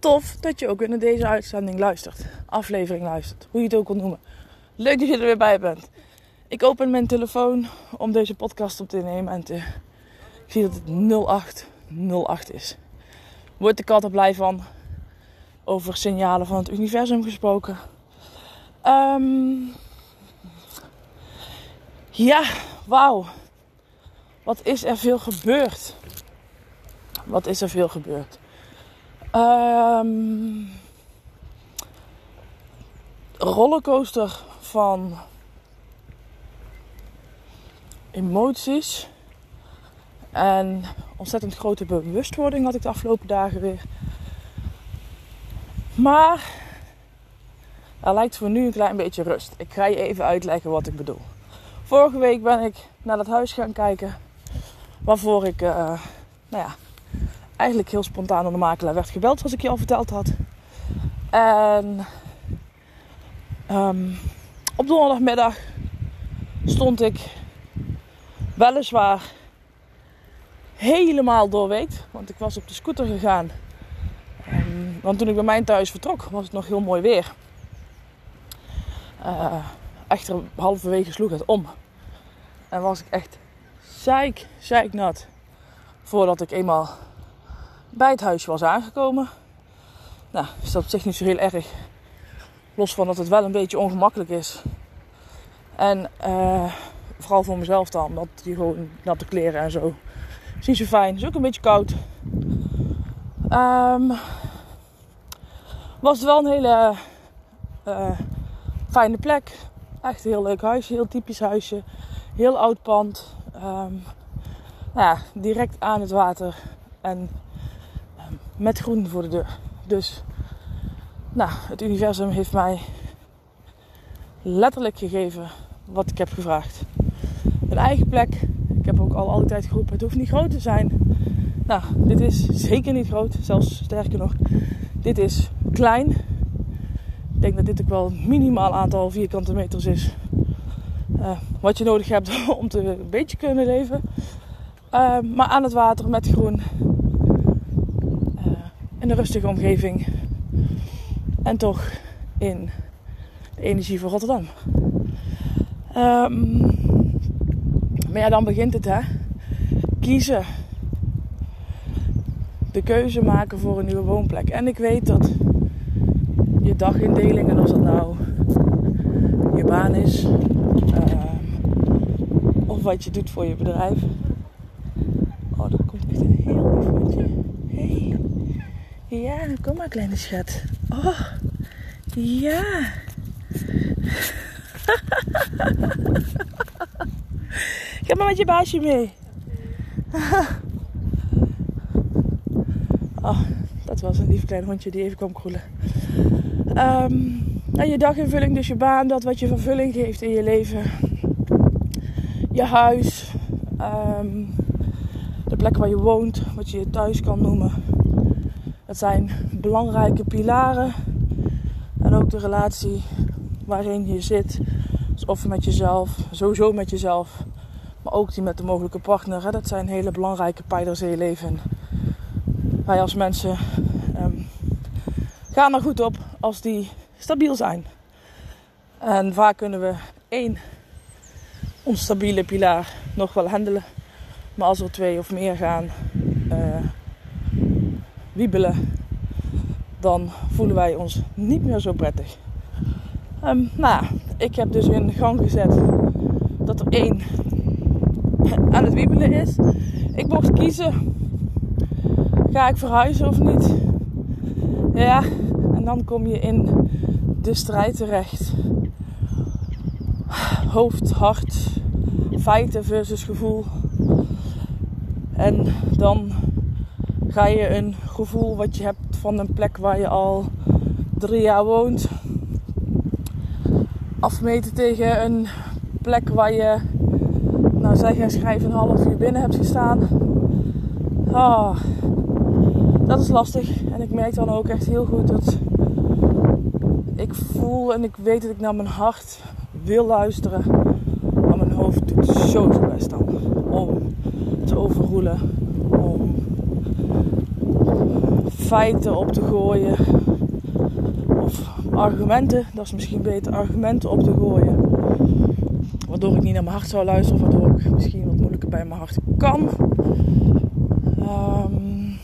tof dat je ook in deze uitzending luistert. Aflevering luistert. Hoe je het ook wil noemen. Leuk dat je er weer bij bent. Ik open mijn telefoon om deze podcast op te nemen. En te, ik zie dat het 0808 is. Word ik altijd blij van. Over signalen van het universum gesproken. Um, ja, wauw. Wat is er veel gebeurd? Wat is er veel gebeurd? Um, rollercoaster van emoties. En ontzettend grote bewustwording had ik de afgelopen dagen weer. Maar er lijkt voor nu een klein beetje rust. Ik ga je even uitleggen wat ik bedoel. Vorige week ben ik naar dat huis gaan kijken. Waarvoor ik, uh, nou ja, eigenlijk heel spontaan door de makelaar werd gebeld, zoals ik je al verteld had. En um, op donderdagmiddag stond ik weliswaar helemaal doorweekt. Want ik was op de scooter gegaan. Um, want toen ik bij mijn thuis vertrok, was het nog heel mooi weer. Uh, echter halverwege sloeg het om. En was ik echt zeik, zeiknat. Voordat ik eenmaal bij het huisje was aangekomen. Nou, is dat op niet zo heel erg. Los van dat het wel een beetje ongemakkelijk is. En uh, vooral voor mezelf dan, omdat die gewoon natte kleren en zo. Is niet zo fijn. Is ook een beetje koud. Um, was het wel een hele uh, fijne plek. Echt een heel leuk huisje, heel typisch huisje. Heel oud pand. Um, nou ja, direct aan het water. En met groen voor de deur. Dus, nou, het universum heeft mij letterlijk gegeven wat ik heb gevraagd. Een eigen plek. Ik heb ook al altijd geroepen, het hoeft niet groot te zijn. Nou, dit is zeker niet groot. Zelfs sterker nog, dit is klein. Ik denk dat dit ook wel een minimaal aantal vierkante meters is. Uh, wat je nodig hebt om te een beetje kunnen leven. Uh, maar aan het water met groen in een rustige omgeving. En toch in de energie van Rotterdam. Um, maar ja, dan begint het hè. Kiezen. De keuze maken voor een nieuwe woonplek. En ik weet dat je dagindeling, en als dat nou je baan is, uh, of wat je doet voor je bedrijf. Oh, dat komt echt een heel lief hondje. Hey. Ja, kom maar kleine schat. Oh, ja. Ga maar met je baasje mee. oh, dat was een lief klein hondje die even kwam kroelen. En je daginvulling, dus je baan, dat wat je vervulling geeft in je leven. Je huis. Um, de plek waar je woont, wat je je thuis kan noemen. Dat zijn belangrijke pilaren. En ook de relatie waarin je zit. Dus of met jezelf, sowieso met jezelf. Maar ook die met de mogelijke partner. Dat zijn hele belangrijke pijlers in je leven. Wij als mensen um, gaan er goed op als die stabiel zijn. En vaak kunnen we één onstabiele pilaar nog wel handelen. Maar als er twee of meer gaan, uh, wiebelen, dan voelen wij ons niet meer zo prettig. Um, nou, ik heb dus in gang gezet dat er één aan het wiebelen is. Ik mocht kiezen. Ga ik verhuizen of niet? Ja, en dan kom je in de strijd terecht. Hoofd, hart, feiten versus gevoel. En dan ga je een gevoel wat je hebt van een plek waar je al drie jaar woont afmeten tegen een plek waar je, nou zeg en schrijf, een half uur binnen hebt gestaan. Ah, dat is lastig. En ik merk dan ook echt heel goed dat ik voel en ik weet dat ik naar mijn hart wil luisteren. Maar mijn hoofd doet zo zijn best dan om te overroelen. Om feiten op te gooien. Of argumenten, dat is misschien beter, argumenten op te gooien. Waardoor ik niet naar mijn hart zou luisteren, waardoor ik misschien wat moeilijker bij mijn hart kan. Um,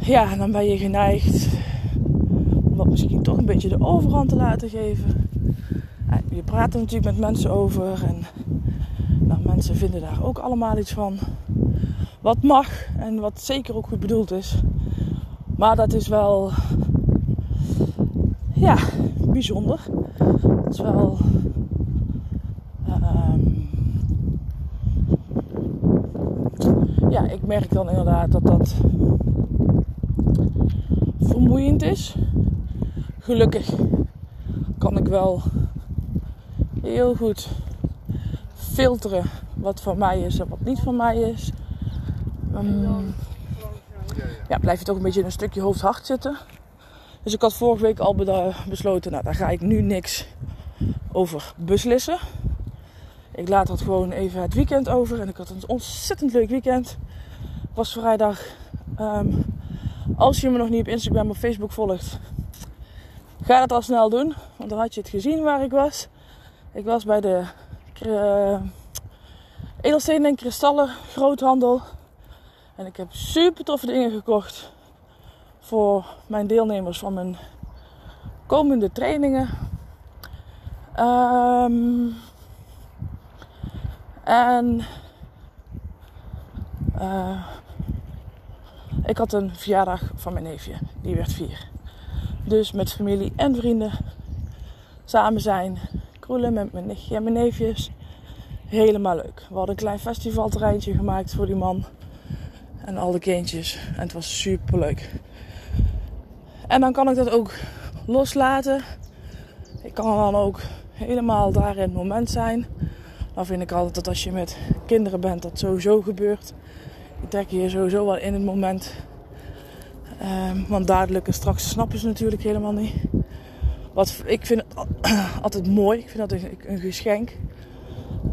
ja, dan ben je geneigd om dat misschien toch een beetje de overhand te laten geven. Je praat er natuurlijk met mensen over en nou, mensen vinden daar ook allemaal iets van. Wat mag en wat zeker ook goed bedoeld is. Maar dat is wel ja, bijzonder. Het is wel. Uh, ja, ik merk dan inderdaad dat dat vermoeiend is. Gelukkig kan ik wel heel goed filteren wat van mij is en wat niet van mij is. Um, ja, blijf je toch een beetje in een stukje hoofd-hart zitten. Dus ik had vorige week al besloten, nou daar ga ik nu niks over beslissen. Ik laat dat gewoon even het weekend over. En ik had een ontzettend leuk weekend. Was vrijdag. Um, als je me nog niet op Instagram of Facebook volgt, ga dat al snel doen. Want dan had je het gezien waar ik was. Ik was bij de uh, edelstenen en kristallen groothandel. En ik heb super toffe dingen gekocht voor mijn deelnemers van mijn komende trainingen. Um, en uh, ik had een verjaardag van mijn neefje, die werd vier. Dus met familie en vrienden samen zijn, kroelen met mijn nichtje en mijn neefjes. Helemaal leuk. We hadden een klein festivalterreintje gemaakt voor die man en alle kindjes. En het was super leuk. En dan kan ik dat ook loslaten. Ik kan dan ook helemaal daar in het moment zijn. Dan vind ik altijd dat als je met kinderen bent, dat sowieso gebeurt. Je trek je sowieso wel in het moment. Um, want duidelijk en straks snappen ze natuurlijk helemaal niet. Wat, ik vind het altijd mooi. Ik vind dat een, een geschenk.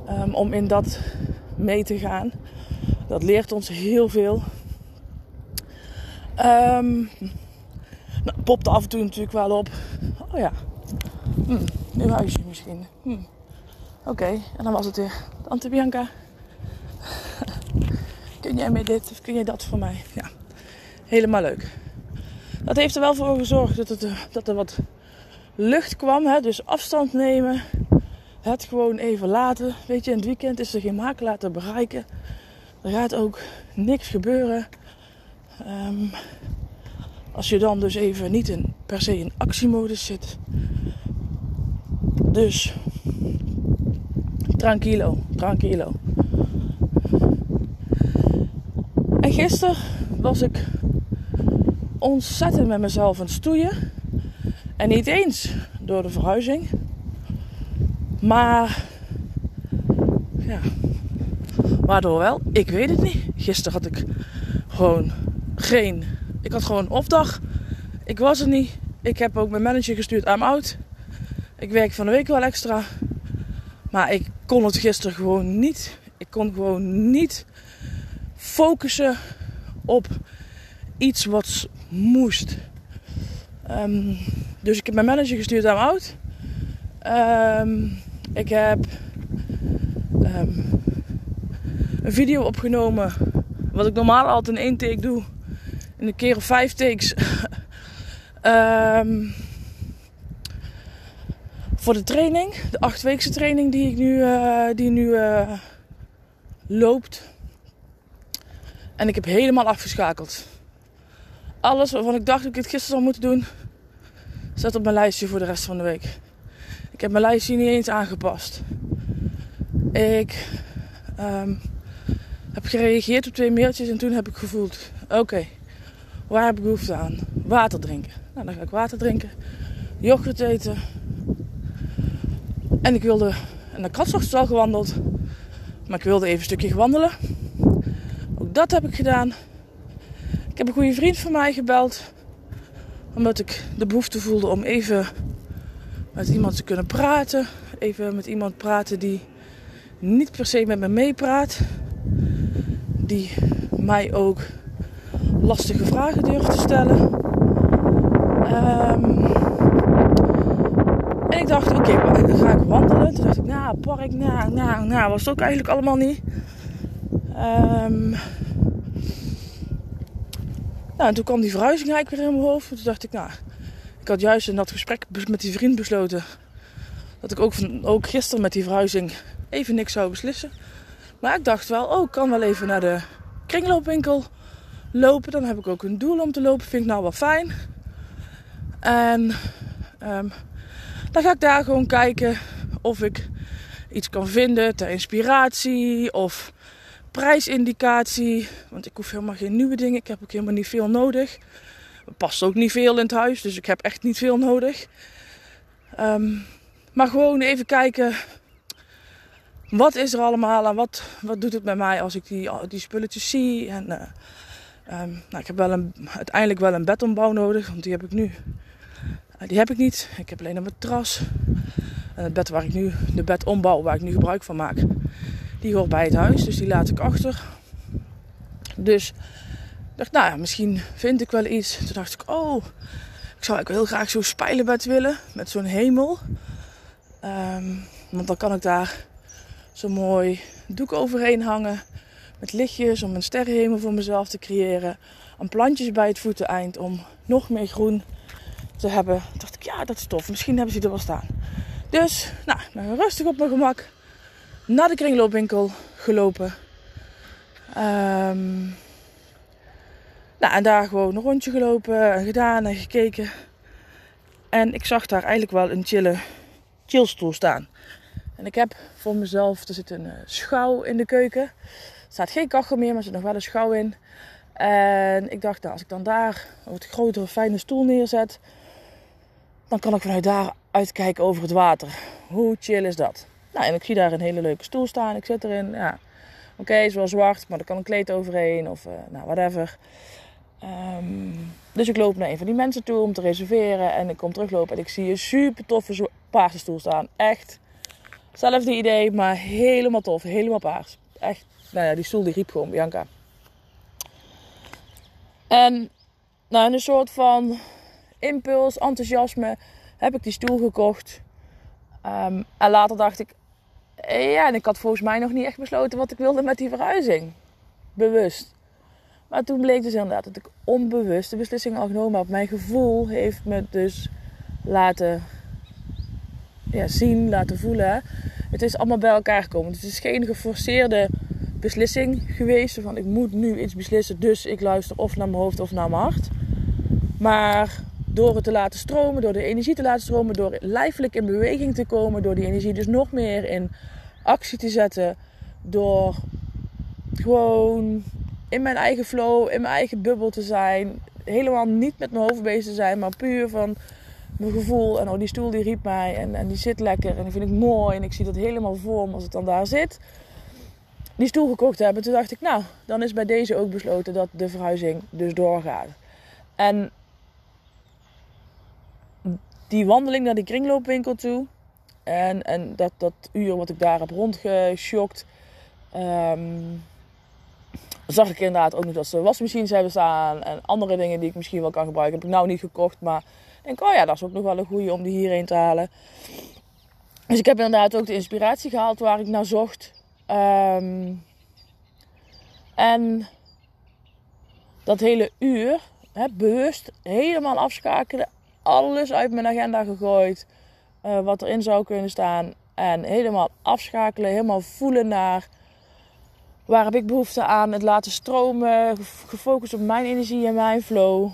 Um, om in dat mee te gaan. Dat leert ons heel veel. Um, nou, popt af en toe natuurlijk wel op. Oh ja, hm, huisje misschien. Hm. Oké, en dan was het weer. Tante Bianca, kun jij mij dit of kun jij dat voor mij? Ja, helemaal leuk. Dat heeft er wel voor gezorgd dat, het, dat er wat lucht kwam. Hè? Dus afstand nemen. Het gewoon even laten. Weet je, in het weekend is er geen makelaar te bereiken. Er gaat ook niks gebeuren. Um, als je dan dus even niet in, per se in actiemodus zit. Dus tranquilo, tranquilo. En gisteren was ik ontzettend met mezelf aan het stoeien. En niet eens door de verhuizing. Maar ja, waardoor wel? Ik weet het niet. Gisteren had ik gewoon geen ik had gewoon opdag. Ik was er niet. Ik heb ook mijn manager gestuurd, I'm out. Ik werk van de week wel extra. Maar ik kon het gisteren gewoon niet. Ik kon gewoon niet focussen op iets wat moest. Um, dus ik heb mijn manager gestuurd, I'm out. Um, ik heb um, een video opgenomen. Wat ik normaal altijd in één take doe in een keer of vijf takes. um, voor de training, de achtweekse training die ik nu, uh, die nu uh, loopt. En ik heb helemaal afgeschakeld. Alles waarvan ik dacht dat ik het gisteren zou moeten doen, staat op mijn lijstje voor de rest van de week. Ik heb mijn lijstje niet eens aangepast. Ik um, heb gereageerd op twee mailtjes en toen heb ik gevoeld: oké, waar heb ik behoefte aan? Water drinken. Nou, dan ga ik water drinken, yoghurt eten. En ik wilde, en de kat al gewandeld, maar ik wilde even een stukje wandelen. Ook dat heb ik gedaan. Ik heb een goede vriend van mij gebeld, omdat ik de behoefte voelde om even met iemand te kunnen praten. Even met iemand praten die niet per se met me meepraat. Die mij ook lastige vragen durft te stellen. Um, en ik dacht, oké, dan ga ik wandelen. Toen dacht ik, nou, park, nou, nou, nou, was het ook eigenlijk allemaal niet. Um, nou, en toen kwam die verhuizing eigenlijk weer in mijn hoofd. Toen dacht ik, nou, ik had juist in dat gesprek met die vriend besloten dat ik ook, ook gisteren met die verhuizing even niks zou beslissen. Maar ik dacht wel, oh, ik kan wel even naar de kringloopwinkel lopen. Dan heb ik ook een doel om te lopen. Vind ik nou wel fijn. En um, dan ga ik daar gewoon kijken of ik iets kan vinden ter inspiratie of prijsindicatie. Want ik hoef helemaal geen nieuwe dingen. Ik heb ook helemaal niet veel nodig. Er past ook niet veel in het huis, dus ik heb echt niet veel nodig. Um, maar gewoon even kijken. Wat is er allemaal en wat, wat doet het met mij als ik die, die spulletjes zie. En, uh, um, nou, ik heb wel een, uiteindelijk wel een bedombouw nodig, want die heb ik nu. Uh, die heb ik niet. Ik heb alleen een matras. En het bed waar ik nu, de bedombouw waar ik nu gebruik van maak, die hoort bij het huis. Dus die laat ik achter. Dus dacht, nou ja, misschien vind ik wel iets. Toen dacht ik, oh, ik zou heel graag zo'n spijlenbed willen. Met zo'n hemel. Um, want dan kan ik daar zo mooi doek overheen hangen. Met lichtjes om een sterrenhemel voor mezelf te creëren. En plantjes bij het voeteneind om nog meer groen te hebben. Dacht ik, ja, dat is tof. Misschien hebben ze er wel staan. Dus, nou, rustig op mijn gemak naar de kringloopwinkel gelopen. Um, nou, en daar gewoon een rondje gelopen en gedaan en gekeken. En ik zag daar eigenlijk wel een chille chillstoel staan. En ik heb voor mezelf, er zit een uh, schouw in de keuken. Er staat geen kachel meer, maar er zit nog wel een schouw in. En ik dacht, nou, als ik dan daar een grotere, fijne stoel neerzet, dan kan ik vanuit daar uitkijken over het water. Hoe chill is dat? Nou, en ik zie daar een hele leuke stoel staan. Ik zit erin, ja. Oké, is wel zwart, maar er kan een kleed overheen of uh, nou, whatever. Um, dus ik loop naar een van die mensen toe om te reserveren. En ik kom teruglopen en ik zie een super toffe paardenstoel staan. Echt, hetzelfde idee, maar helemaal tof. Helemaal paars. Echt, nou ja, die stoel die riep gewoon Bianca. En nou, in een soort van impuls, enthousiasme heb ik die stoel gekocht. Um, en later dacht ik, ja, en ik had volgens mij nog niet echt besloten wat ik wilde met die verhuizing. Bewust. Maar toen bleek dus inderdaad dat ik onbewust de beslissing al genomen heb. Mijn gevoel heeft me dus laten ja, zien, laten voelen. Het is allemaal bij elkaar gekomen. Het is geen geforceerde beslissing geweest. Van ik moet nu iets beslissen, dus ik luister of naar mijn hoofd of naar mijn hart. Maar door het te laten stromen, door de energie te laten stromen, door lijfelijk in beweging te komen, door die energie dus nog meer in actie te zetten, door gewoon in mijn eigen flow, in mijn eigen bubbel te zijn, helemaal niet met mijn hoofd bezig te zijn, maar puur van mijn gevoel. En oh, die stoel die riep mij en, en die zit lekker en die vind ik mooi en ik zie dat helemaal voor me als ik dan daar zit. Die stoel gekocht hebben. Toen dacht ik, nou, dan is bij deze ook besloten dat de verhuizing dus doorgaat. En die wandeling naar die kringloopwinkel toe. En, en dat, dat uur wat ik daar heb rondgeschokt. Um, zag ik inderdaad ook nog dat ze wasmachines hebben staan. En andere dingen die ik misschien wel kan gebruiken. Heb ik nou niet gekocht. Maar denk, oh ja, dat is ook nog wel een goede om die hierheen te halen. Dus ik heb inderdaad ook de inspiratie gehaald waar ik naar zocht. Um, en dat hele uur, hè, bewust helemaal afschakelen alles uit mijn agenda gegooid. uh, wat erin zou kunnen staan. En helemaal afschakelen, helemaal voelen naar waar heb ik behoefte aan. Het laten stromen, gefocust op mijn energie en mijn flow.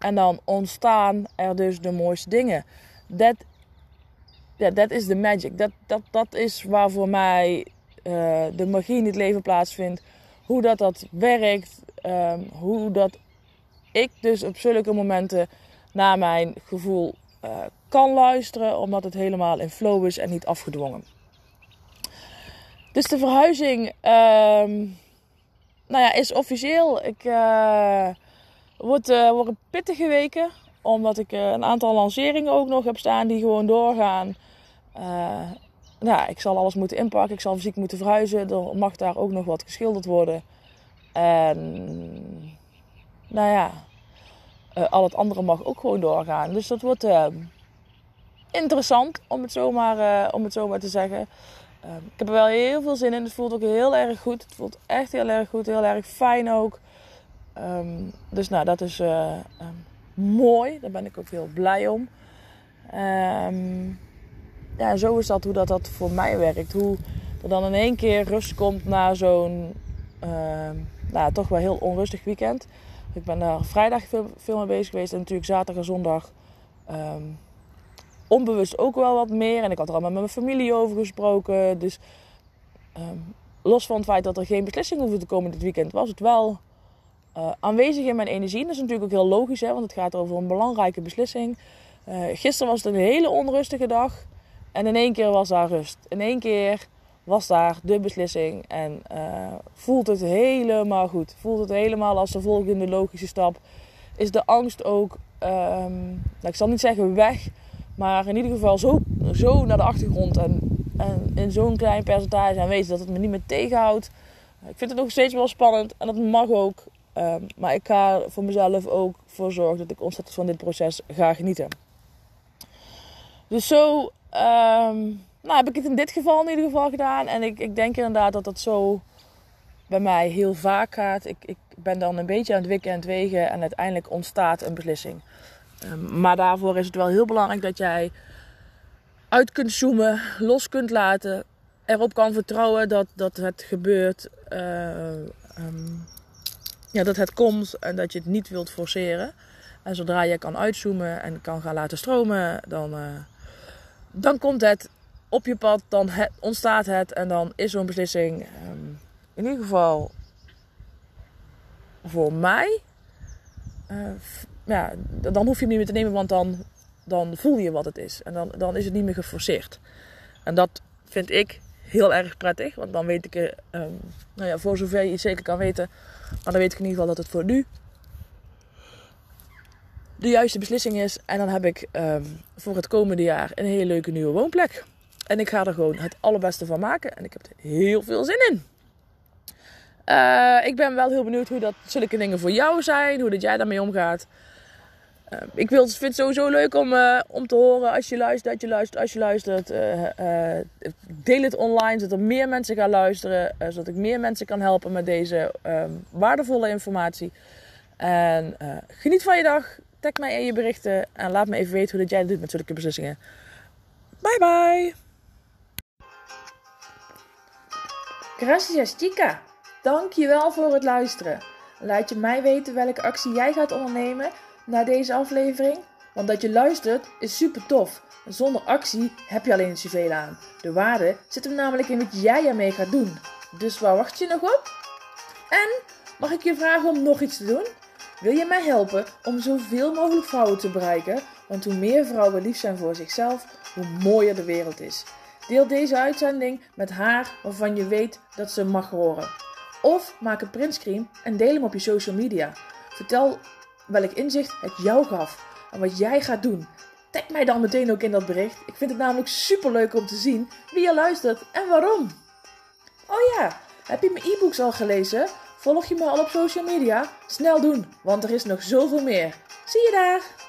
En dan ontstaan er dus de mooiste dingen. Dat ja, dat is de magic. Dat, dat, dat is waar voor mij uh, de magie in het leven plaatsvindt. Hoe dat, dat werkt. Um, hoe dat ik dus op zulke momenten naar mijn gevoel uh, kan luisteren. Omdat het helemaal in flow is en niet afgedwongen. Dus de verhuizing um, nou ja, is officieel. Ik uh, wordt, uh, wordt een pittige weken. Omdat ik een aantal lanceringen ook nog heb staan die gewoon doorgaan. Uh, nou, ik zal alles moeten inpakken. Ik zal fysiek moeten verhuizen. Er mag daar ook nog wat geschilderd worden. En nou ja, al het andere mag ook gewoon doorgaan. Dus dat wordt interessant, om het zomaar, om het zomaar te zeggen. Ehm, ik heb er wel heel veel zin in. Het voelt ook heel erg goed. Het voelt echt heel erg goed. Heel erg fijn ook. Um, dus nou, dat is um, mooi. Daar ben ik ook heel blij om. Um, ja, zo is dat hoe dat, dat voor mij werkt. Hoe er dan in één keer rust komt na zo'n nou, toch wel heel onrustig weekend. Ik ben daar vrijdag veel, veel mee bezig geweest en natuurlijk zaterdag en zondag onbewust ook wel wat meer. En ik had er al met mijn familie over gesproken. Dus los van het feit dat er geen beslissing hoefde te komen dit weekend, was het wel uh, aanwezig in mijn energie. Dat is natuurlijk ook heel logisch, hè, want het gaat over een belangrijke beslissing. Uh, gisteren was het een hele onrustige dag. En in één keer was daar rust. In één keer was daar de beslissing. En uh, voelt het helemaal goed. Voelt het helemaal als de volgende logische stap. Is de angst ook, um, nou, ik zal niet zeggen weg. Maar in ieder geval zo, zo naar de achtergrond. En, en in zo'n klein percentage aanwezig dat het me niet meer tegenhoudt. Ik vind het nog steeds wel spannend. En dat mag ook. Um, maar ik ga voor mezelf ook voor zorgen dat ik ontzettend van dit proces ga genieten. Dus zo Um, nou, heb ik het in dit geval in ieder geval gedaan. En ik, ik denk inderdaad dat dat zo bij mij heel vaak gaat. Ik, ik ben dan een beetje aan het wikken en het wegen en uiteindelijk ontstaat een beslissing. Um, maar daarvoor is het wel heel belangrijk dat jij uit kunt zoomen, los kunt laten, erop kan vertrouwen dat, dat het gebeurt, uh, ja, dat het komt en dat je het niet wilt forceren. En zodra je kan uitzoomen en kan gaan laten stromen, dan, uh, dan komt het op je pad, dan ontstaat het en dan is zo'n beslissing um, in ieder geval voor mij. Uh, ja, dan hoef je hem niet meer te nemen, want dan, dan voel je wat het is. En dan, dan is het niet meer geforceerd. En dat vind ik heel erg prettig, want dan weet ik, um, nou ja, voor zover je iets zeker kan weten, maar dan weet ik in ieder geval dat het voor nu de juiste beslissing is. En dan heb ik um, voor het komende jaar een hele leuke nieuwe woonplek. En ik ga er gewoon het allerbeste van maken. En ik heb er heel veel zin in. Uh, ik ben wel heel benieuwd hoe dat zulke dingen voor jou zijn. Hoe dat jij daarmee omgaat. Uh, ik wil, vind het sowieso leuk om, uh, om te horen als je luistert, dat je luistert, als je luistert. deel het online, zodat er meer mensen gaan luisteren. zodat ik meer mensen kan helpen met deze um, waardevolle informatie. En geniet van je dag. Tag mij in je berichten en laat me even weten hoe dat jij doet met zulke beslissingen. Bye bye! Gracias chica! Dankjewel voor het luisteren. Laat je mij weten welke actie jij gaat ondernemen na deze aflevering. Want dat je luistert is super tof. Zonder actie heb je alleen zoveel aan. De waarde zit hem namelijk in wat jij ermee gaat doen. Dus waar wacht je nog op? En mag ik je vragen om nog iets te doen? Wil je mij helpen om zoveel mogelijk vrouwen te bereiken? Want hoe meer vrouwen lief zijn voor zichzelf, hoe mooier de wereld is. Deel deze uitzending met haar waarvan je weet dat ze mag horen. Of maak een printscreen en deel hem op je social media. Vertel welk inzicht het jou gaf en wat jij gaat doen. Tag mij dan meteen ook in dat bericht. Ik vind het namelijk super leuk om te zien wie je luistert en waarom. Oh ja, heb je mijn e-books al gelezen? Volg je me al op social media? Snel doen, want er is nog zoveel meer. Zie je daar!